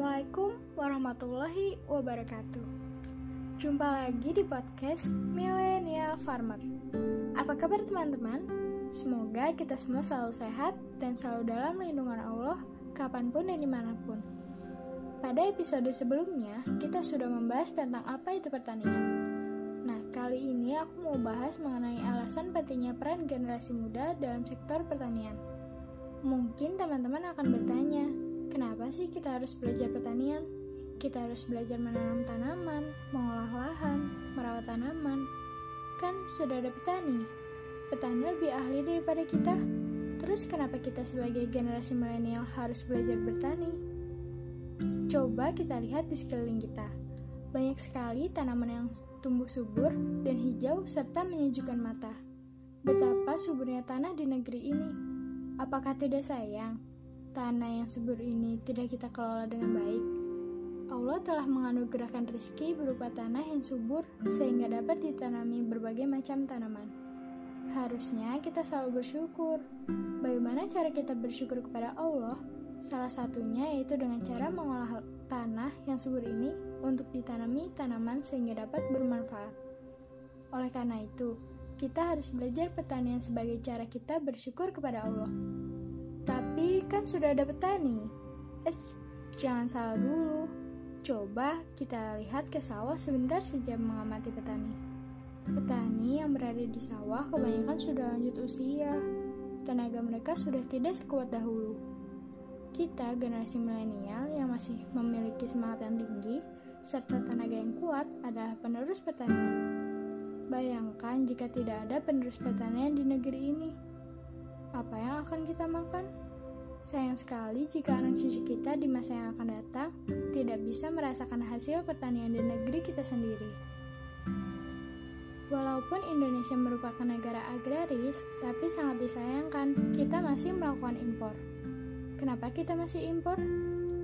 Assalamualaikum warahmatullahi wabarakatuh. Jumpa lagi di podcast Millennial Farmer. Apa kabar teman-teman? Semoga kita semua selalu sehat dan selalu dalam lindungan Allah kapan pun dan di mana pun. Pada episode sebelumnya, kita sudah membahas tentang apa itu pertanian. Nah, kali ini aku mau bahas mengenai alasan pentingnya peran generasi muda dalam sektor pertanian. Mungkin teman-teman akan bertanya, Kenapa sih kita harus belajar pertanian? Kita harus belajar menanam tanaman, mengolah lahan, merawat tanaman. Kan sudah ada petani. Petani lebih ahli daripada kita. Terus kenapa kita sebagai generasi milenial harus belajar bertani? Coba kita lihat di sekeliling kita. Banyak sekali tanaman yang tumbuh subur dan hijau serta menyejukkan mata. Betapa suburnya tanah di negeri ini. Apakah tidak sayang? Tanah yang subur ini tidak kita kelola dengan baik. Allah telah menganugerahkan rezeki berupa tanah yang subur sehingga dapat ditanami berbagai macam tanaman. Harusnya kita selalu bersyukur. Bagaimana cara kita bersyukur kepada Allah? Salah satunya yaitu dengan cara mengolah tanah yang subur ini untuk ditanami tanaman sehingga dapat bermanfaat. Oleh karena itu, kita harus belajar pertanian sebagai cara kita bersyukur kepada Allah. Kan sudah ada petani. Es, jangan salah dulu. Coba kita lihat ke sawah sebentar saja mengamati petani. Petani yang berada di sawah kebanyakan sudah lanjut usia. Tenaga mereka sudah tidak sekuat dahulu. Kita, generasi milenial yang masih memiliki semangat yang tinggi, serta tenaga yang kuat adalah penerus pertanian. Bayangkan jika tidak ada penerus pertanian di negeri ini. Apa yang akan kita makan? Sayang sekali jika anak cucu kita di masa yang akan datang tidak bisa merasakan hasil pertanian di negeri kita sendiri. Walaupun Indonesia merupakan negara agraris, tapi sangat disayangkan kita masih melakukan impor. Kenapa kita masih impor?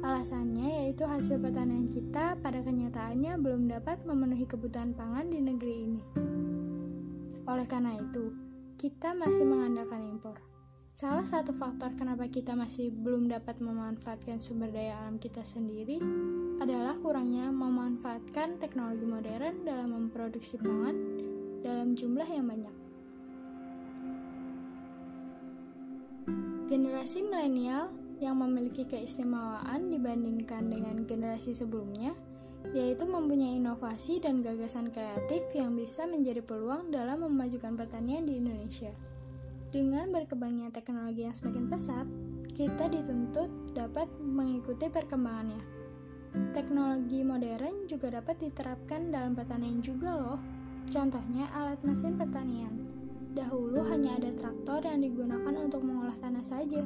Alasannya yaitu hasil pertanian kita pada kenyataannya belum dapat memenuhi kebutuhan pangan di negeri ini. Oleh karena itu, kita masih mengandalkan impor. Salah satu faktor kenapa kita masih belum dapat memanfaatkan sumber daya alam kita sendiri adalah kurangnya memanfaatkan teknologi modern dalam memproduksi pangan dalam jumlah yang banyak. Generasi milenial yang memiliki keistimewaan dibandingkan dengan generasi sebelumnya yaitu mempunyai inovasi dan gagasan kreatif yang bisa menjadi peluang dalam memajukan pertanian di Indonesia. Dengan berkembangnya teknologi yang semakin pesat, kita dituntut dapat mengikuti perkembangannya. Teknologi modern juga dapat diterapkan dalam pertanian juga loh. Contohnya alat mesin pertanian. Dahulu hanya ada traktor yang digunakan untuk mengolah tanah saja.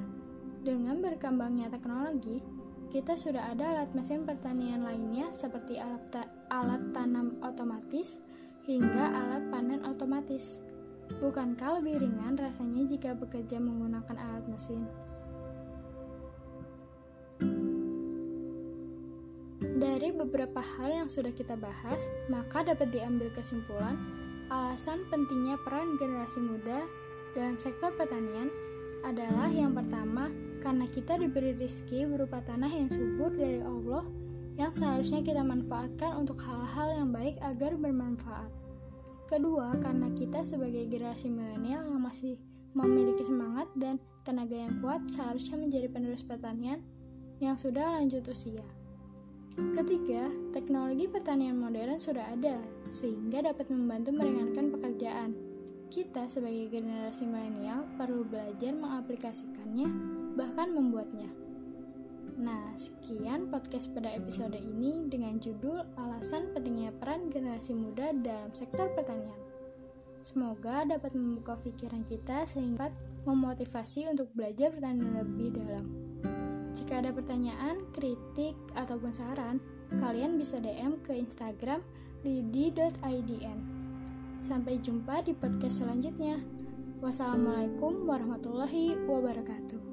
Dengan berkembangnya teknologi, kita sudah ada alat mesin pertanian lainnya seperti alat, ta alat tanam otomatis hingga alat panen otomatis. Bukankah lebih ringan rasanya jika bekerja menggunakan alat mesin? Dari beberapa hal yang sudah kita bahas, maka dapat diambil kesimpulan alasan pentingnya peran generasi muda dalam sektor pertanian adalah yang pertama, karena kita diberi rezeki berupa tanah yang subur dari Allah yang seharusnya kita manfaatkan untuk hal-hal yang baik agar bermanfaat. Kedua, karena kita sebagai generasi milenial yang masih memiliki semangat dan tenaga yang kuat seharusnya menjadi penerus pertanian yang sudah lanjut usia. Ketiga, teknologi pertanian modern sudah ada, sehingga dapat membantu meringankan pekerjaan. Kita sebagai generasi milenial perlu belajar mengaplikasikannya, bahkan membuatnya. Nah, sekian podcast pada episode ini dengan judul Alasan Pentingnya Peran Generasi Muda dalam Sektor Pertanian. Semoga dapat membuka pikiran kita sehingga memotivasi untuk belajar pertanian lebih dalam. Jika ada pertanyaan, kritik, ataupun saran, kalian bisa DM ke Instagram lidi.idn. Sampai jumpa di podcast selanjutnya. Wassalamualaikum warahmatullahi wabarakatuh.